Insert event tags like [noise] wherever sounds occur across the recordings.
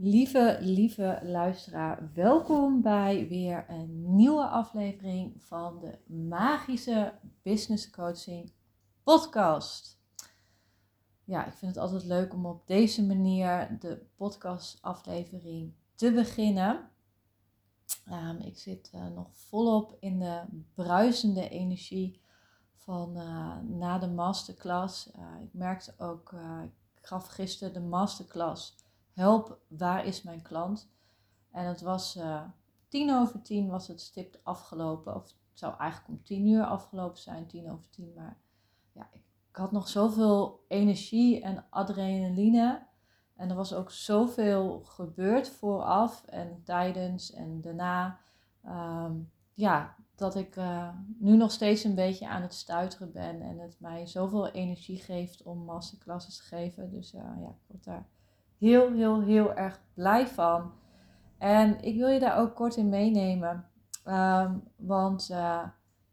Lieve, lieve luisteraar, welkom bij weer een nieuwe aflevering van de Magische Business Coaching Podcast. Ja, ik vind het altijd leuk om op deze manier de podcastaflevering te beginnen. Um, ik zit uh, nog volop in de bruisende energie van uh, na de masterclass. Uh, ik merkte ook, ik gaf gisteren de masterclass help, waar is mijn klant? En het was uh, tien over tien was het stipt afgelopen. Of het zou eigenlijk om tien uur afgelopen zijn, tien over tien. Maar ja, ik, had nog zoveel energie en adrenaline. En er was ook zoveel gebeurd vooraf en tijdens en daarna. Um, ja, dat ik uh, nu nog steeds een beetje aan het stuiteren ben. En het mij zoveel energie geeft om masterclasses te geven. Dus uh, ja, ik word daar heel, heel, heel erg blij van. En ik wil je daar ook kort in meenemen. Um, want uh,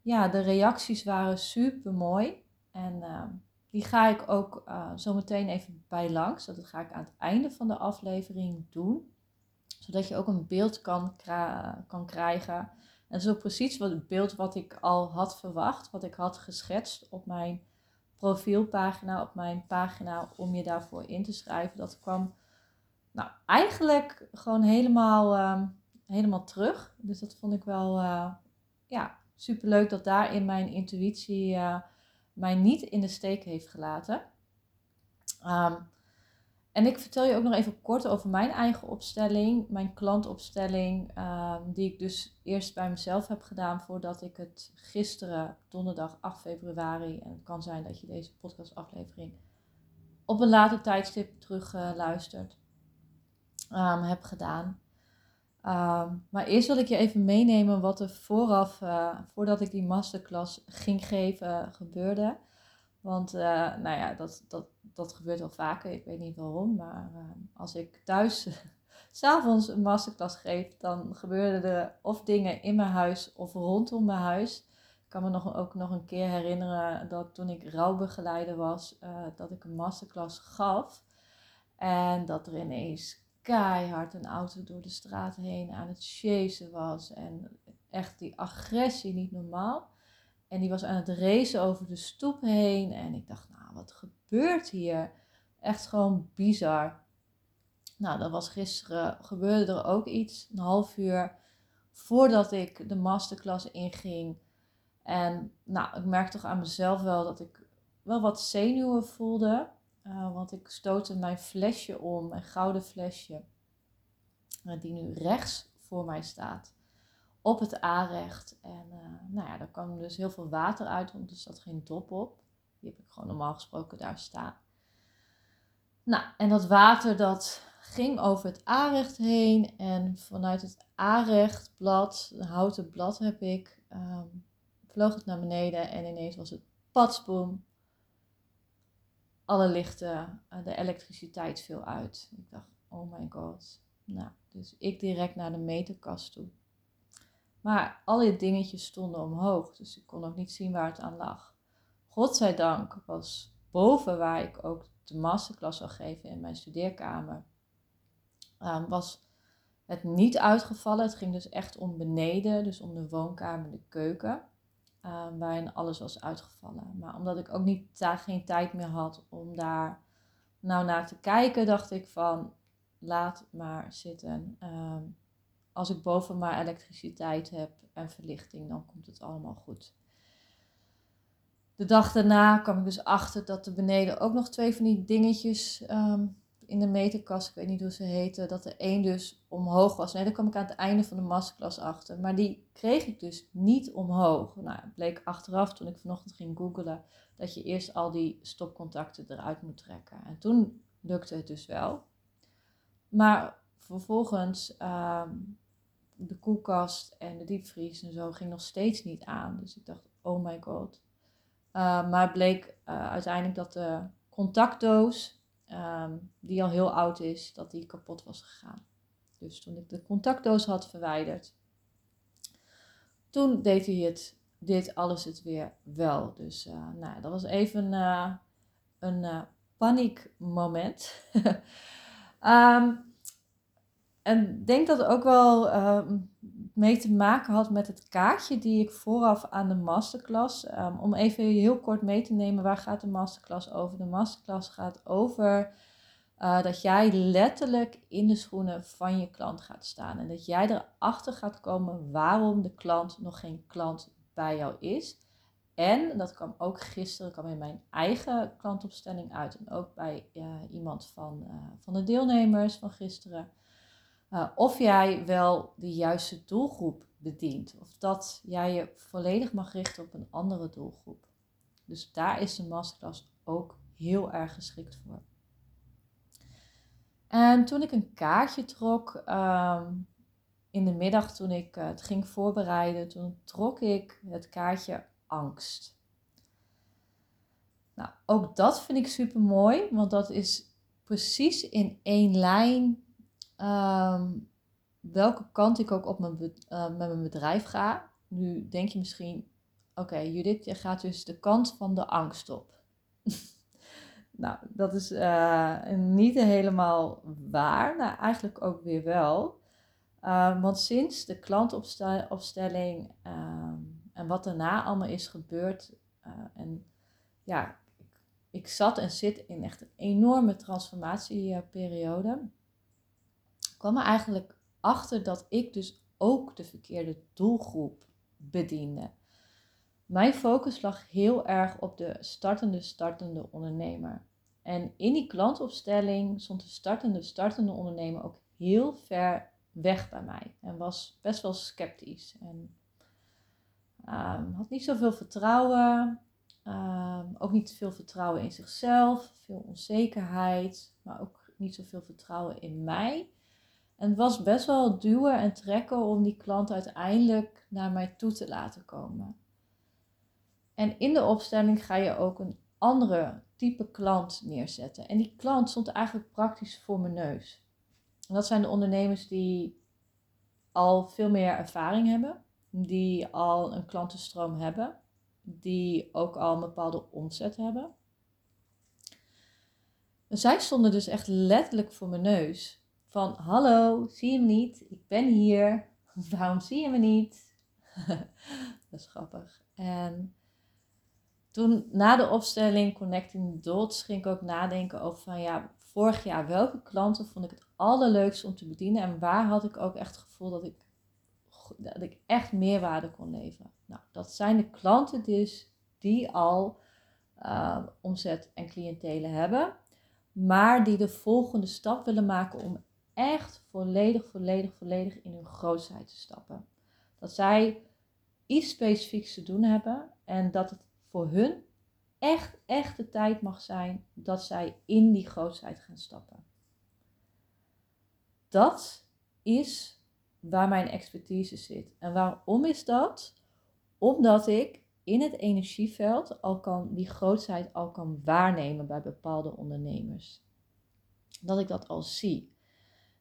ja, de reacties waren super mooi. En uh, die ga ik ook uh, zo meteen even bij langs. Dat ga ik aan het einde van de aflevering doen. Zodat je ook een beeld kan, kan krijgen. En zo precies wat het beeld wat ik al had verwacht. Wat ik had geschetst op mijn profielpagina, op mijn pagina om je daarvoor in te schrijven. Dat kwam nou, eigenlijk gewoon helemaal, uh, helemaal terug. Dus dat vond ik wel uh, ja, superleuk dat daarin mijn intuïtie uh, mij niet in de steek heeft gelaten. Um, en ik vertel je ook nog even kort over mijn eigen opstelling, mijn klantopstelling, um, die ik dus eerst bij mezelf heb gedaan voordat ik het gisteren, donderdag 8 februari, en het kan zijn dat je deze podcastaflevering op een later tijdstip terug uh, luistert, um, heb gedaan. Um, maar eerst wil ik je even meenemen wat er vooraf, uh, voordat ik die masterclass ging geven, gebeurde. Want uh, nou ja, dat, dat, dat gebeurt wel vaker. Ik weet niet waarom. Maar uh, als ik thuis [laughs] s'avonds een masterclass geef, dan gebeuren er of dingen in mijn huis of rondom mijn huis. Ik kan me nog, ook nog een keer herinneren dat toen ik rouwbegeleider was, uh, dat ik een masterclass gaf. En dat er ineens keihard een auto door de straat heen aan het chasen was. En echt die agressie niet normaal. En die was aan het racen over de stoep heen. En ik dacht, nou, wat gebeurt hier? Echt gewoon bizar. Nou, dat was gisteren, gebeurde er ook iets. Een half uur voordat ik de masterclass inging. En nou, ik merkte toch aan mezelf wel dat ik wel wat zenuwen voelde. Uh, want ik stootte mijn flesje om, mijn gouden flesje, uh, die nu rechts voor mij staat, op het aanrecht. En uh, nou ja, daar kwam dus heel veel water uit, want er zat geen dop op. Die heb ik gewoon normaal gesproken daar staan. Nou, en dat water dat ging over het aanrecht heen. En vanuit het aanrechtblad, een houten blad heb ik, um, vloog het naar beneden. En ineens was het patsboom alle lichten, eh, de elektriciteit viel uit. Ik dacht, oh my god. Nou, dus ik direct naar de meterkast toe. Maar alle dingetjes stonden omhoog, dus ik kon ook niet zien waar het aan lag. Godzijdank was boven waar ik ook de masterclass zou geven in mijn studeerkamer, um, was het niet uitgevallen. Het ging dus echt om beneden, dus om de woonkamer, de keuken. Ehm, waarin alles was uitgevallen. Maar omdat ik ook niet, daar geen tijd meer had om daar nou naar te kijken, dacht ik van laat maar zitten. Ehm, als ik boven maar elektriciteit heb en verlichting, dan komt het allemaal goed. De dag daarna kwam ik dus achter dat er beneden ook nog twee van die dingetjes ehm, in de meterkast, ik weet niet hoe ze heten, dat er één dus omhoog was. Nee, daar kwam ik aan het einde van de masterclass achter. Maar die kreeg ik dus niet omhoog. Nou, het bleek achteraf toen ik vanochtend ging googlen dat je eerst al die stopcontacten eruit moet trekken. En toen lukte het dus wel. Maar vervolgens uh, de koelkast en de diepvries en zo ging nog steeds niet aan. Dus ik dacht, oh my god. Uh, maar het bleek uh, uiteindelijk dat de contactdoos um, die al heel oud is, dat die kapot was gegaan. Dus toen ik de contactdoos had verwijderd, toen deed hij het, dit alles het weer wel. Dus uh, nou, dat was even een paniekmoment. um, [laughs] en denk dat het ook wel ehm, mee te maken had met het kaartje die ik vooraf aan de masterclass. Um, om even heel kort mee te nemen, waar gaat de masterclass over? De masterclass gaat over uh, dat jij letterlijk in de schoenen van je klant gaat staan. En dat jij erachter gaat komen waarom de klant nog geen klant bij jou is. En dat kwam ook gisteren, kwam in mijn eigen klantopstelling uit. En ook bij uh, iemand van, uh, van de deelnemers van gisteren. Uh, of jij wel de juiste doelgroep bedient. Of dat jij je volledig mag richten op een andere doelgroep. Dus daar is de masterclass ook heel erg geschikt voor. En toen ik een kaartje trok, um, in de middag toen ik het ging voorbereiden, toen trok ik het kaartje angst. Nou, ook dat vind ik super mooi, want dat is precies in één lijn um, welke kant ik ook op mijn, uh, met mijn bedrijf ga. Nu denk je misschien, oké Judith, je gaat dus de kant van de angst op. [laughs] nou, dat is uh, niet helemaal waar. Nou, eigenlijk ook weer wel. Uh, want sinds de klantopstelling uh, en wat daarna allemaal is gebeurd. Uh, en ja, ik, zat en zit in echt een enorme transformatieperiode. Kwam er eigenlijk achter dat ik dus ook de verkeerde doelgroep bediende. Mijn focus lag heel erg op de startende, startende ondernemer. En in die klantopstelling stond de startende, startende ondernemer ook heel ver weg bij mij. En was best wel sceptisch. En um, had niet zoveel vertrouwen. Um, ook niet veel vertrouwen in zichzelf. Veel onzekerheid. Maar ook niet zoveel vertrouwen in mij. En het was best wel duwen en trekken om die klant uiteindelijk naar mij toe te laten komen. En in de opstelling ga je ook een andere type klant neerzetten. En die klant stond eigenlijk praktisch voor mijn neus. Dat zijn de ondernemers die al veel meer ervaring hebben, die al een klantenstroom hebben, die ook al een bepaalde omzet hebben. En zij stonden dus echt letterlijk voor mijn neus. Van hallo, zie je me niet? Ik ben hier. [laughs] Waarom zie je me niet? [laughs] dat is grappig. En toen na de opstelling Connecting Dots ging ik ook nadenken over van ja, vorig jaar welke klanten vond ik het allerleukste om te bedienen en waar had ik ook echt het gevoel dat ik, dat ik echt meerwaarde kon leveren. Nou, dat zijn de klanten dus die al uh, omzet en cliëntelen hebben, maar die de volgende stap willen maken om echt volledig, volledig, volledig in hun grootheid te stappen. Dat zij iets specifieks te doen hebben en dat het voor hun echt, echt de tijd mag zijn dat zij in die grootheid gaan stappen. Dat is waar mijn expertise zit. En waarom is dat? Omdat ik in het energieveld al kan, die grootheid al kan waarnemen bij bepaalde ondernemers. Dat ik dat al zie.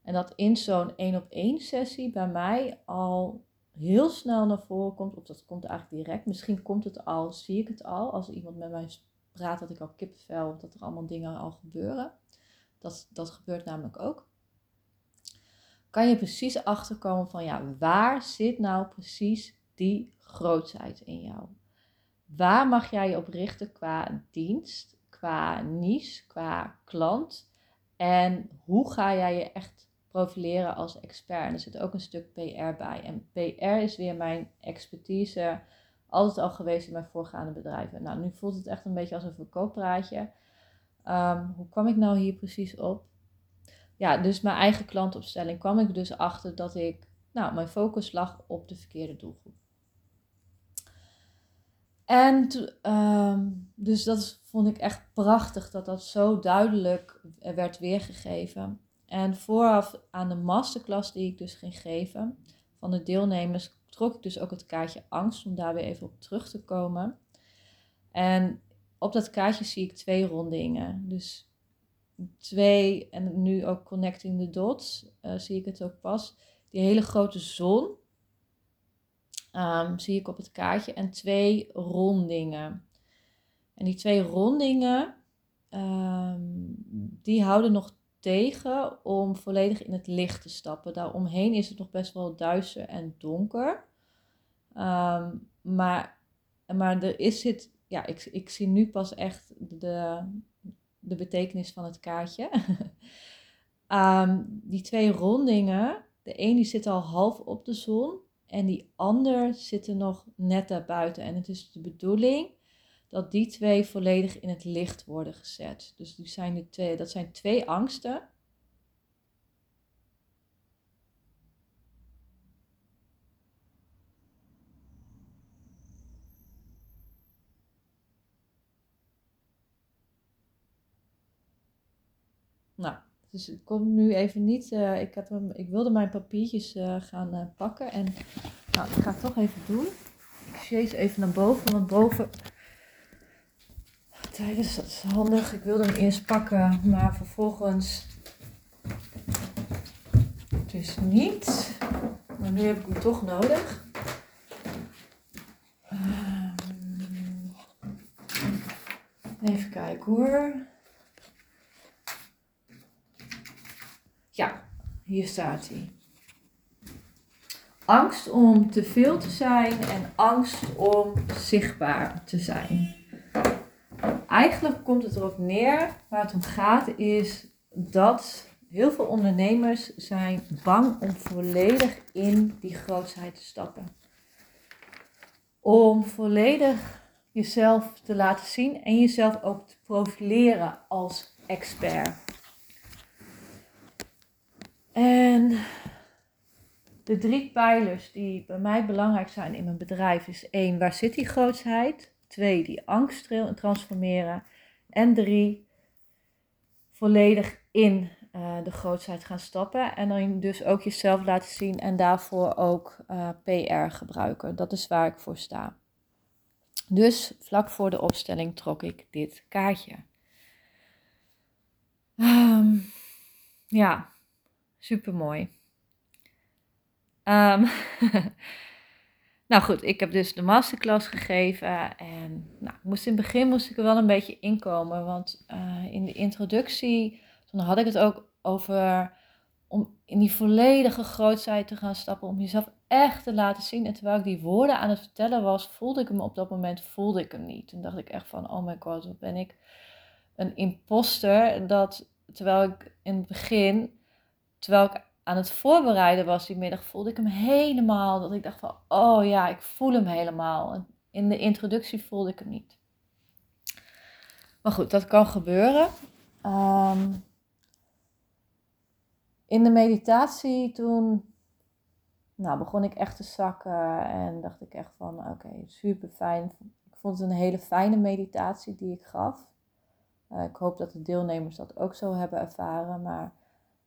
En dat in zo'n één op één sessie bij mij al heel snel naar voren komt, of dat komt eigenlijk direct. Misschien komt het al, zie ik het al, als iemand met mij praat, dat ik al kippenvel, dat er allemaal dingen al gebeuren. Dat, dat gebeurt namelijk ook. Kan je precies achterkomen van, ja, waar zit nou precies die grootheid in jou? Waar mag jij je op richten qua dienst, qua niche, qua klant? En hoe ga jij je echt profileren als expert. En er zit ook een stuk PR bij. En PR is weer mijn expertise, altijd al geweest in mijn voorgaande bedrijven. Nou, nu voelt het echt een beetje als een verkooppraatje. Um, hoe kwam ik nou hier precies op? Ja, dus mijn eigen klantopstelling kwam ik dus achter dat ik, nou, mijn focus lag op de verkeerde doelgroep. En um, dus dat vond ik echt prachtig dat dat zo duidelijk werd weergegeven. En vooraf aan de masterclass die ik dus ging geven van de deelnemers, trok ik dus ook het kaartje angst om daar weer even op terug te komen. En op dat kaartje zie ik twee rondingen. Dus twee, en nu ook connecting the dots, uh, zie ik het ook pas. Die hele grote zon um, zie ik op het kaartje. En twee rondingen. En die twee rondingen, um, die houden nog tegen om volledig in het licht te stappen. Daaromheen is het nog best wel duister en donker. Ehm, maar, maar er is het, ja, ik, ik zie nu pas echt de, de betekenis van het kaartje. [laughs] Ehm, die twee rondingen, de een die zit al half op de zon en die ander zit er nog net daarbuiten. En het is de bedoeling dat die twee volledig in het licht worden gezet. Dus die zijn de twee, dat zijn twee angsten. Nou, dus ik kom nu even niet. Uh, ik, heb hem, ik wilde mijn papiertjes uh, gaan uh, pakken. En nou, ik ga het toch even doen. Ik chase even naar boven, want boven tijdens, dat is handig. Ik wilde hem eerst pakken, maar vervolgens dus niet. Maar nu heb ik hem toch nodig. Ehm, even kijken hoor. Ja, hier staat hij. Angst om te veel te zijn en angst om zichtbaar te zijn eigenlijk komt het erop neer, waar het om gaat, is dat heel veel ondernemers zijn bang om volledig in die grootheid te stappen. Om volledig jezelf te laten zien en jezelf ook te profileren als expert. En de drie pijlers die bij mij belangrijk zijn in mijn bedrijf is één, waar zit die grootheid? Twee, die angst transformeren. En drie, volledig in uh, de grootheid gaan stappen. En dan dus ook jezelf laten zien en daarvoor ook eh, PR gebruiken. Dat is waar ik voor sta. Dus vlak voor de opstelling trok ik dit kaartje. Um, ja, super mooi. Um, [laughs] Nou goed, ik heb dus de masterclass gegeven en nou, moest in het begin moest ik er wel een beetje inkomen, want uh, in de introductie, toen had ik het ook over om in die volledige grootheid te gaan stappen, om jezelf echt te laten zien. En terwijl ik die woorden aan het vertellen was, voelde ik hem op dat moment, voelde ik hem niet. Toen dacht ik echt van, oh my god, wat ben ik een imposter. Dat terwijl ik in het begin, terwijl ik aan het voorbereiden was die middag, voelde ik hem helemaal. Dat ik dacht van, oh ja, ik voel hem helemaal. in de introductie voelde ik hem niet. Maar goed, dat kan gebeuren. Ehm, in de meditatie toen nou, begon ik echt te zakken en dacht ik echt van oké, super fijn. Ik vond het een hele fijne meditatie die ik gaf. Uh, ik hoop dat de deelnemers dat ook zo hebben ervaren. Maar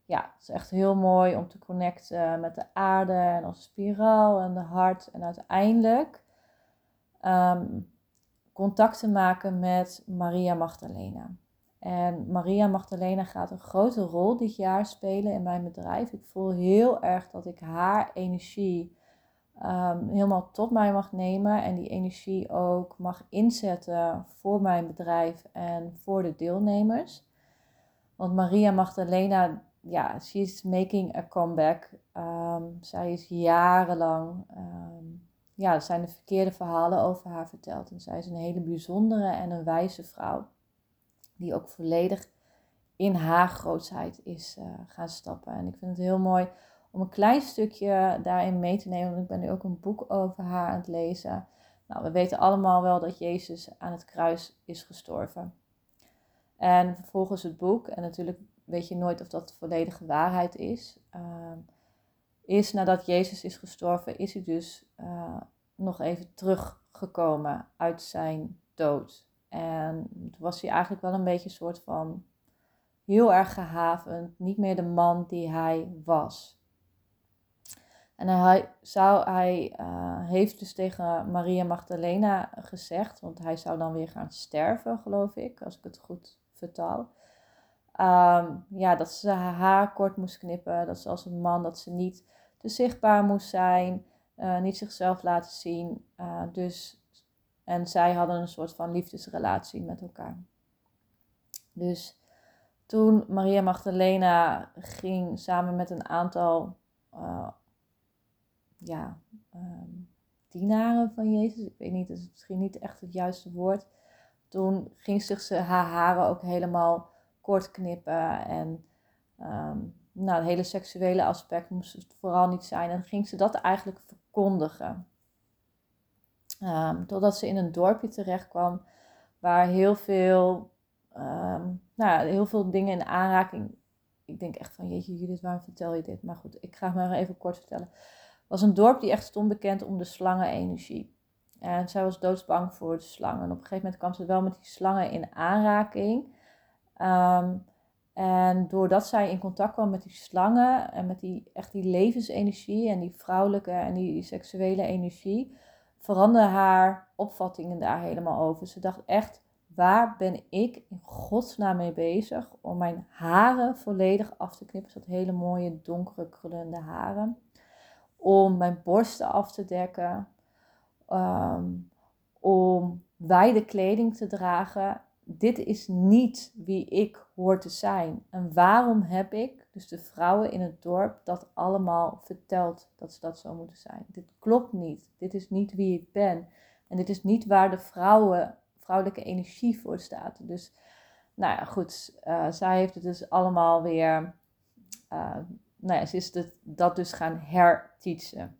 ja, het is echt heel mooi om te connecten met de aarde en onze spiraal en de hart. En uiteindelijk um, contact te maken met Maria Magdalena. En Maria Magdalena gaat een grote rol dit jaar spelen in mijn bedrijf. Ik voel heel erg dat ik haar energie um, helemaal tot mij mag nemen. En die energie ook mag inzetten voor mijn bedrijf en voor de deelnemers. Want Maria Magdalena ja, she is making a comeback. Ehm, zij is jarenlang, ehm, ja, er zijn de verkeerde verhalen over haar verteld. En zij is een hele bijzondere en een wijze vrouw, die ook volledig in haar grootheid is uh, gaan stappen. En ik vind het heel mooi om een klein stukje daarin mee te nemen, want ik ben nu ook een boek over haar aan het lezen. Nou, we weten allemaal wel dat Jezus aan het kruis is gestorven. En vervolgens het boek, en natuurlijk weet je nooit of dat de volledige waarheid is. Is nadat Jezus is gestorven, is hij dus uh, nog even teruggekomen uit zijn dood. En toen was hij eigenlijk wel een beetje een soort van heel erg gehavend, niet meer de man die hij was. En hij, zou, hij uh, heeft dus tegen Maria Magdalena gezegd, want hij zou dan weer gaan sterven, geloof ik, als ik het goed vertaal. Ehm, ja, dat ze haar kort moest knippen. Dat ze als een man, dat ze niet te zichtbaar moest zijn. Uh, niet zichzelf laten zien. Uh, dus, en zij hadden een soort van liefdesrelatie met elkaar. Dus toen Maria Magdalena ging samen met een aantal uh, ja, um, dienaren van Jezus, ik weet niet, dat is misschien niet echt het juiste woord. Toen ging ze haar haren ook helemaal kort knippen en um, nou, het hele seksuele aspect moest het vooral niet zijn. En ging ze dat eigenlijk verkondigen. Um, totdat ze in een dorpje terecht kwam waar heel veel, um, nou, heel veel dingen in aanraking. Ik denk echt van, jeetje Judith, waarom vertel je dit? Maar goed, ik ga het maar even kort vertellen. Het was een dorp die echt stond bekend om de slangenenergie. En zij was doodsbang voor de slangen. En op een gegeven moment kwam ze wel met die slangen in aanraking. Um, en doordat zij in contact kwam met die slangen en met die, echt die levensenergie en die vrouwelijke en die seksuele energie, veranderde haar opvattingen daar helemaal over. Ze dacht echt, waar ben ik in godsnaam mee bezig om mijn haren volledig af te knippen. Had hele mooie donkere krullende haren. Om mijn borsten af te dekken. Um, om wijde kleding te dragen dit is niet wie ik hoor te zijn. En waarom heb ik, dus de vrouwen in het dorp, dat allemaal verteld dat ze dat zo moeten zijn? Dit klopt niet. Dit is niet wie ik ben. En dit is niet waar de vrouwen, vrouwelijke energie voor staat. Dus, nou ja, goed. Uh, zij heeft het dus allemaal weer. Uh, nou ja, ze is het, dat dus gaan herteachen.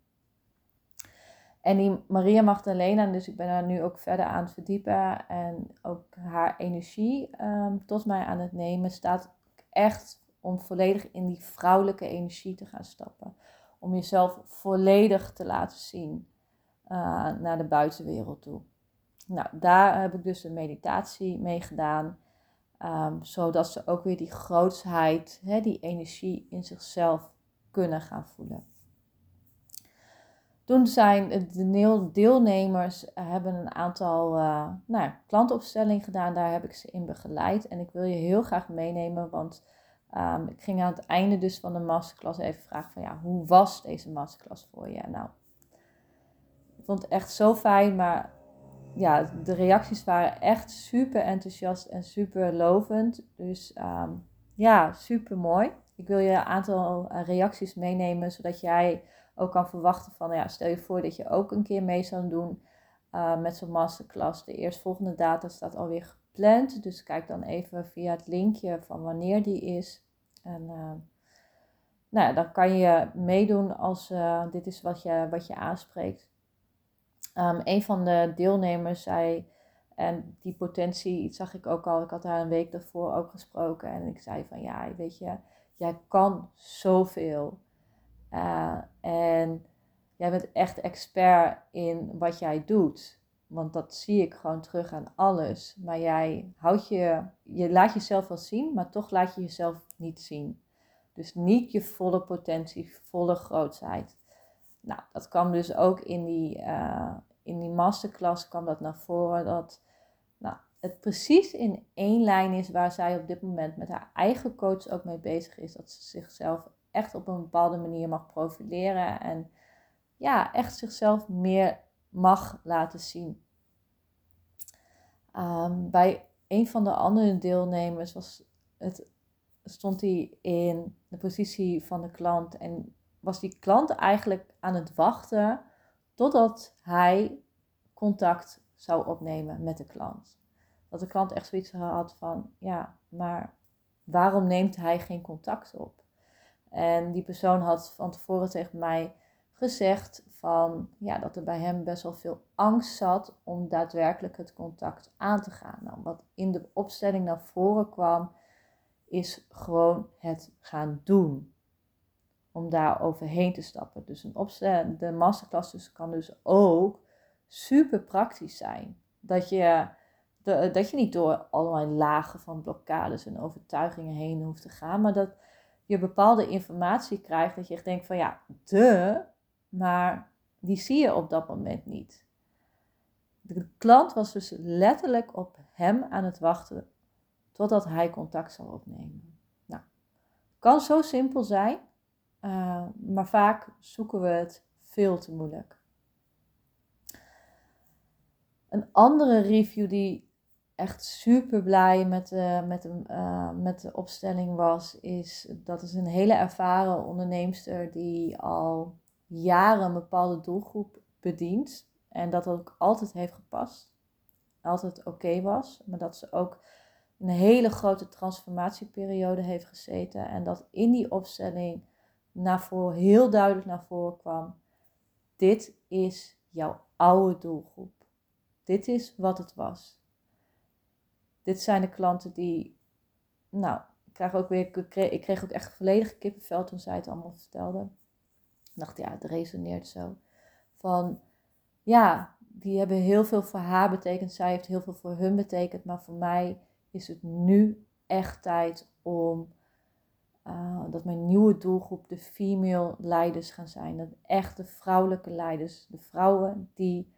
En die Maria Magdalena, dus ik ben daar nu ook verder aan het verdiepen en ook haar energie um, tot mij aan het nemen, staat echt om volledig in die vrouwelijke energie te gaan stappen. Om jezelf volledig te laten zien uh, naar de buitenwereld toe. Nou, daar heb ik dus een meditatie mee gedaan. Um, zodat ze ook weer die grootsheid, hè, die energie in zichzelf kunnen gaan voelen. Toen zijn de deelnemers eh, hebben een aantal uh, nou, klantopstellingen gedaan. Daar heb ik ze in begeleid. En ik wil je heel graag meenemen, want um, ik ging aan het einde dus van de masterclass even vragen van ja, hoe was deze masterclass voor je? Nou, ik vond het echt zo fijn, maar ja, de reacties waren echt super enthousiast en super lovend. Dus um, ja, super mooi. Ik wil je een aantal eh, reacties meenemen, zodat jij ook kan verwachten van, ja, stel je voor dat je ook een keer mee zou doen uh, met zo'n masterclass. De eerstvolgende data staat alweer gepland, dus kijk dan even via het linkje van wanneer die is. En uh, nou ja, dan kan je meedoen als uh, dit is wat je, wat je aanspreekt. Um, een van de deelnemers zei, en die potentie zag ik ook al, ik had daar een week daarvoor ook gesproken. En ik zei van ja, weet je, jij kan zoveel. Uh, en jij bent echt expert in wat jij doet. Want dat zie ik gewoon terug aan alles. Maar jij houdt je, je laat jezelf wel zien, maar toch laat je jezelf niet zien. Dus niet je volle potentie, volle grootsheid. Nou, dat kwam dus ook in die, uh, in die masterclass kwam dat naar voren. Dat nou, het precies in één lijn is waar zij op dit moment met haar eigen coach ook mee bezig is. Dat ze zichzelf echt op een bepaalde manier mag profileren en ja, echt zichzelf meer mag laten zien. Um, bij een van de andere deelnemers was het, stond hij in de positie van de klant en was die klant eigenlijk aan het wachten totdat hij contact zou opnemen met de klant. Dat de klant echt zoiets had van, ja, maar waarom neemt hij geen contact op? En die persoon had van tevoren tegen mij gezegd van, ja, dat er bij hem best wel veel angst zat om daadwerkelijk het contact aan te gaan. Nou, wat in de opstelling naar voren kwam, is gewoon het gaan doen. Om daar overheen te stappen. Dus een de masterclass dus kan dus ook super praktisch zijn. Dat je, de, dat je niet door allerlei lagen van blokkades en overtuigingen heen hoeft te gaan, maar dat je bepaalde informatie krijgt dat je echt denkt van ja, de, maar die zie je op dat moment niet. De klant was dus letterlijk op hem aan het wachten totdat hij contact zal opnemen. Nou, kan zo simpel zijn, uh, maar vaak zoeken we het veel te moeilijk. Een andere review die echt super blij met de, met, uh, met de opstelling was, is dat is een hele ervaren onderneemster die al jaren een bepaalde doelgroep bedient. En dat ook altijd heeft gepast. Altijd oké was. Maar dat ze ook een hele grote transformatieperiode heeft gezeten. En dat in die opstelling naar voren, heel duidelijk naar voren kwam. Dit is jouw oude doelgroep. Dit is wat het was. Dit zijn de klanten die, nou, ik krijg ook weer, ik kreeg, ook echt volledig kippenvel toen zij het allemaal vertelde. Ik dacht, ja, het resoneert zo. Van, ja, die hebben heel veel voor haar betekend. Zij heeft heel veel voor hun betekend. Maar voor mij is het nu echt tijd om uh, dat mijn nieuwe doelgroep de female leiders gaan zijn. De echte vrouwelijke leiders. De vrouwen die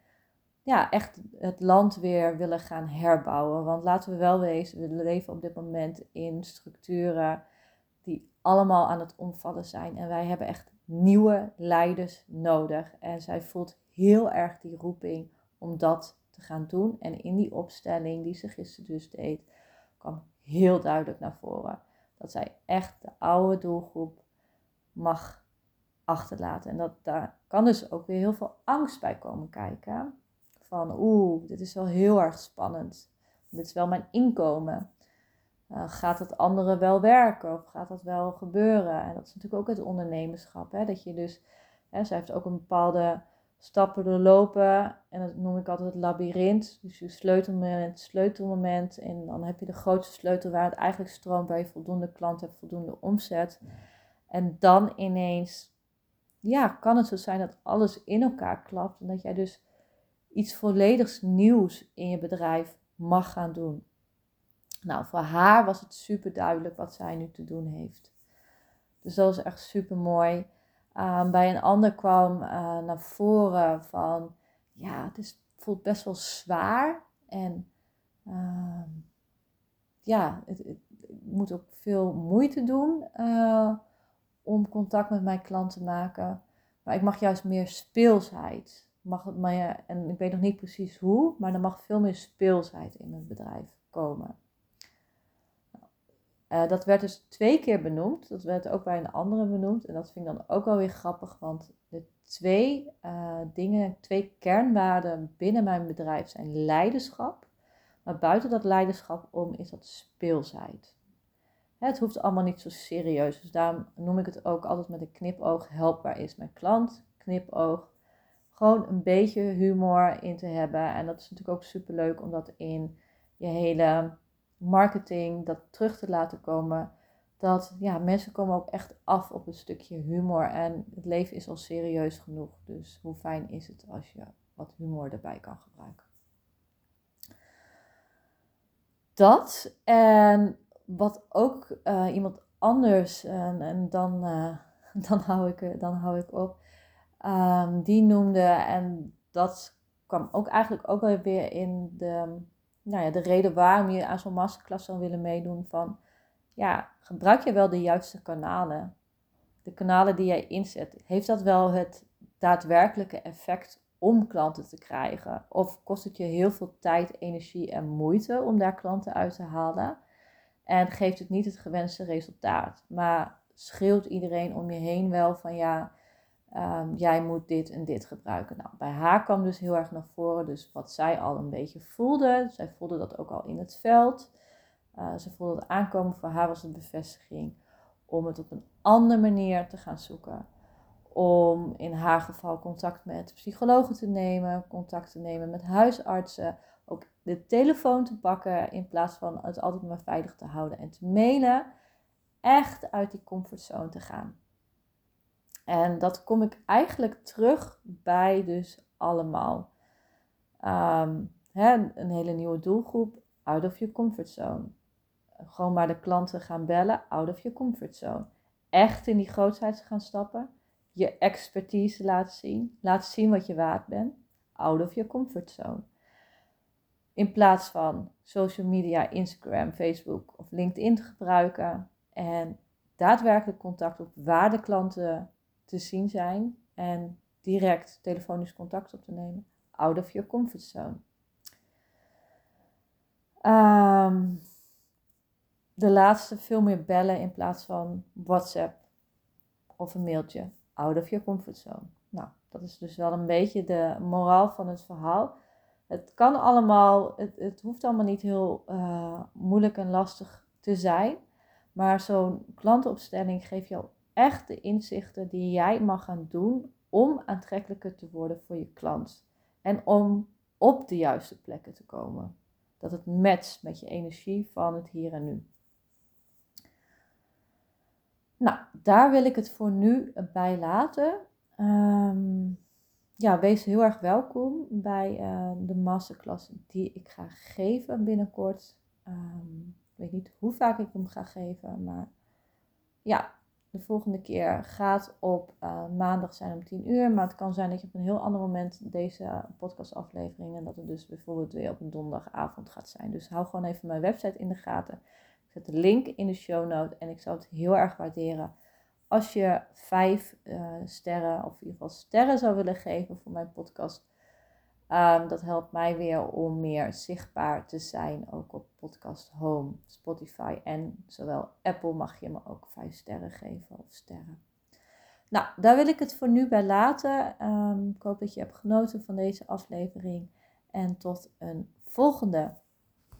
ja, echt het land weer willen gaan herbouwen. Want laten we wel wezen, we leven op dit moment in structuren die allemaal aan het omvallen zijn. En wij hebben echt nieuwe leiders nodig. En zij voelt heel erg die roeping om dat te gaan doen. En in die opstelling die ze gisteren dus deed, kwam heel duidelijk naar voren dat zij echt de oude doelgroep mag achterlaten. En dat, daar kan dus ook weer heel veel angst bij komen kijken. Van oeh, dit is wel heel erg spannend. Dit is wel mijn inkomen. Uh, gaat het andere wel werken of gaat dat wel gebeuren? En dat is natuurlijk ook het ondernemerschap. Hè? Dat je dus, hè, zij heeft ook een bepaalde stappen doorlopen. En dat noem ik altijd het labyrint. Dus je sleutelmoment, sleutelmoment. En dan heb je de grootste sleutel waar het eigenlijk stroomt, waar je voldoende klanten hebt, voldoende omzet. En dan ineens, ja, kan het zo zijn dat alles in elkaar klapt. En dat jij dus iets volledigs nieuws in je bedrijf mag gaan doen. Nou, voor haar was het super duidelijk wat zij nu te doen heeft. Dus dat was echt super mooi. Ehm, bij een ander kwam uh, naar voren van, ja, het is, voelt best wel zwaar. En uh, ja, het, het, moet ook veel moeite doen uh, om contact met mijn klant te maken. Maar ik mag juist meer speelsheid. Mag het maar, en ik weet nog niet precies hoe, maar er mag veel meer speelsheid in het bedrijf komen. Uh, dat werd dus twee keer benoemd. Dat werd ook bij een andere benoemd. En dat vind ik dan ook wel weer grappig, want de twee uh, dingen, twee kernwaarden binnen mijn bedrijf zijn leiderschap. Maar buiten dat leiderschap om is dat speelsheid. Het hoeft allemaal niet zo serieus. Dus daarom noem ik het ook altijd met een knipoog. Helpbaar is mijn klant. Knipoog. Gewoon een beetje humor in te hebben. En dat is natuurlijk ook super leuk om dat in je hele marketing, dat terug te laten komen. Dat ja, mensen komen ook echt af op een stukje humor. En het leven is al serieus genoeg. Dus hoe fijn is het als je wat humor erbij kan gebruiken. Dat. En wat ook uh, iemand anders, en, en dan, uh, [laughs] dan, hou ik, dan hou ik op, um, die noemde, en dat kwam ook eigenlijk ook wel weer in de nou ja, de reden waarom je aan zo'n masterclass zou willen meedoen van, ja, gebruik je wel de juiste kanalen? De kanalen die jij inzet, heeft dat wel het daadwerkelijke effect om klanten te krijgen? Of kost het je heel veel tijd, energie en moeite om daar klanten uit te halen? En geeft het niet het gewenste resultaat? Maar schreeuwt iedereen om je heen wel van ja, Um, jij moet dit en dit gebruiken. Nou, bij haar kwam dus heel erg naar voren, dus wat zij al een beetje voelde. Zij voelde dat ook al in het veld. Uh, ze voelde het aankomen. Voor haar was het bevestiging om het op een andere manier te gaan zoeken. Om in haar geval contact met psychologen te nemen, contact te nemen met huisartsen. Ook de telefoon te pakken in plaats van het altijd maar veilig te houden en te mailen. Echt uit die comfortzone te gaan. En dat kom ik eigenlijk terug bij dus allemaal. Um, hè, een hele nieuwe doelgroep, out of your comfort zone. Gewoon maar de klanten gaan bellen, out of your comfort zone. Echt in die grootheid gaan stappen. Je expertise laten zien. Laat zien wat je waard bent. Out of your comfort zone. In plaats van social media, Instagram, Facebook of LinkedIn te gebruiken. En daadwerkelijk contact op waar de klanten te zien zijn en direct telefonisch contact op te nemen. Out of your comfort zone. Ehm, de laatste veel meer bellen in plaats van WhatsApp of een mailtje. Out of your comfort zone. Nou, dat is dus wel een beetje de moraal van het verhaal. Het kan allemaal, het, het hoeft allemaal niet heel uh, moeilijk en lastig te zijn. Maar zo'n klantenopstelling geeft jou echt de inzichten die jij mag gaan doen om aantrekkelijker te worden voor je klant. En om op de juiste plekken te komen. Dat het matcht met je energie van het hier en nu. Nou, daar wil ik het voor nu bij laten. Ehm, ja, wees heel erg welkom bij uh, de masterclass die ik ga geven binnenkort. Um, ik weet niet hoe vaak ik hem ga geven, maar ja, de volgende keer gaat op uh, maandag zijn om 10 uur. Maar het kan zijn dat je op een heel ander moment deze podcastaflevering en dat het dus bijvoorbeeld weer op een donderdagavond gaat zijn. Dus hou gewoon even mijn website in de gaten. Ik zet de link in de show note en ik zou het heel erg waarderen als je vijf uh, sterren of in ieder geval sterren zou willen geven voor mijn podcast. Um, dat helpt mij weer om meer zichtbaar te zijn, ook op Podcast Home, Spotify en zowel Apple mag je me ook vijf sterren geven of sterren. Nou, daar wil ik het voor nu bij laten. Um, ik hoop dat je hebt genoten van deze aflevering en tot een volgende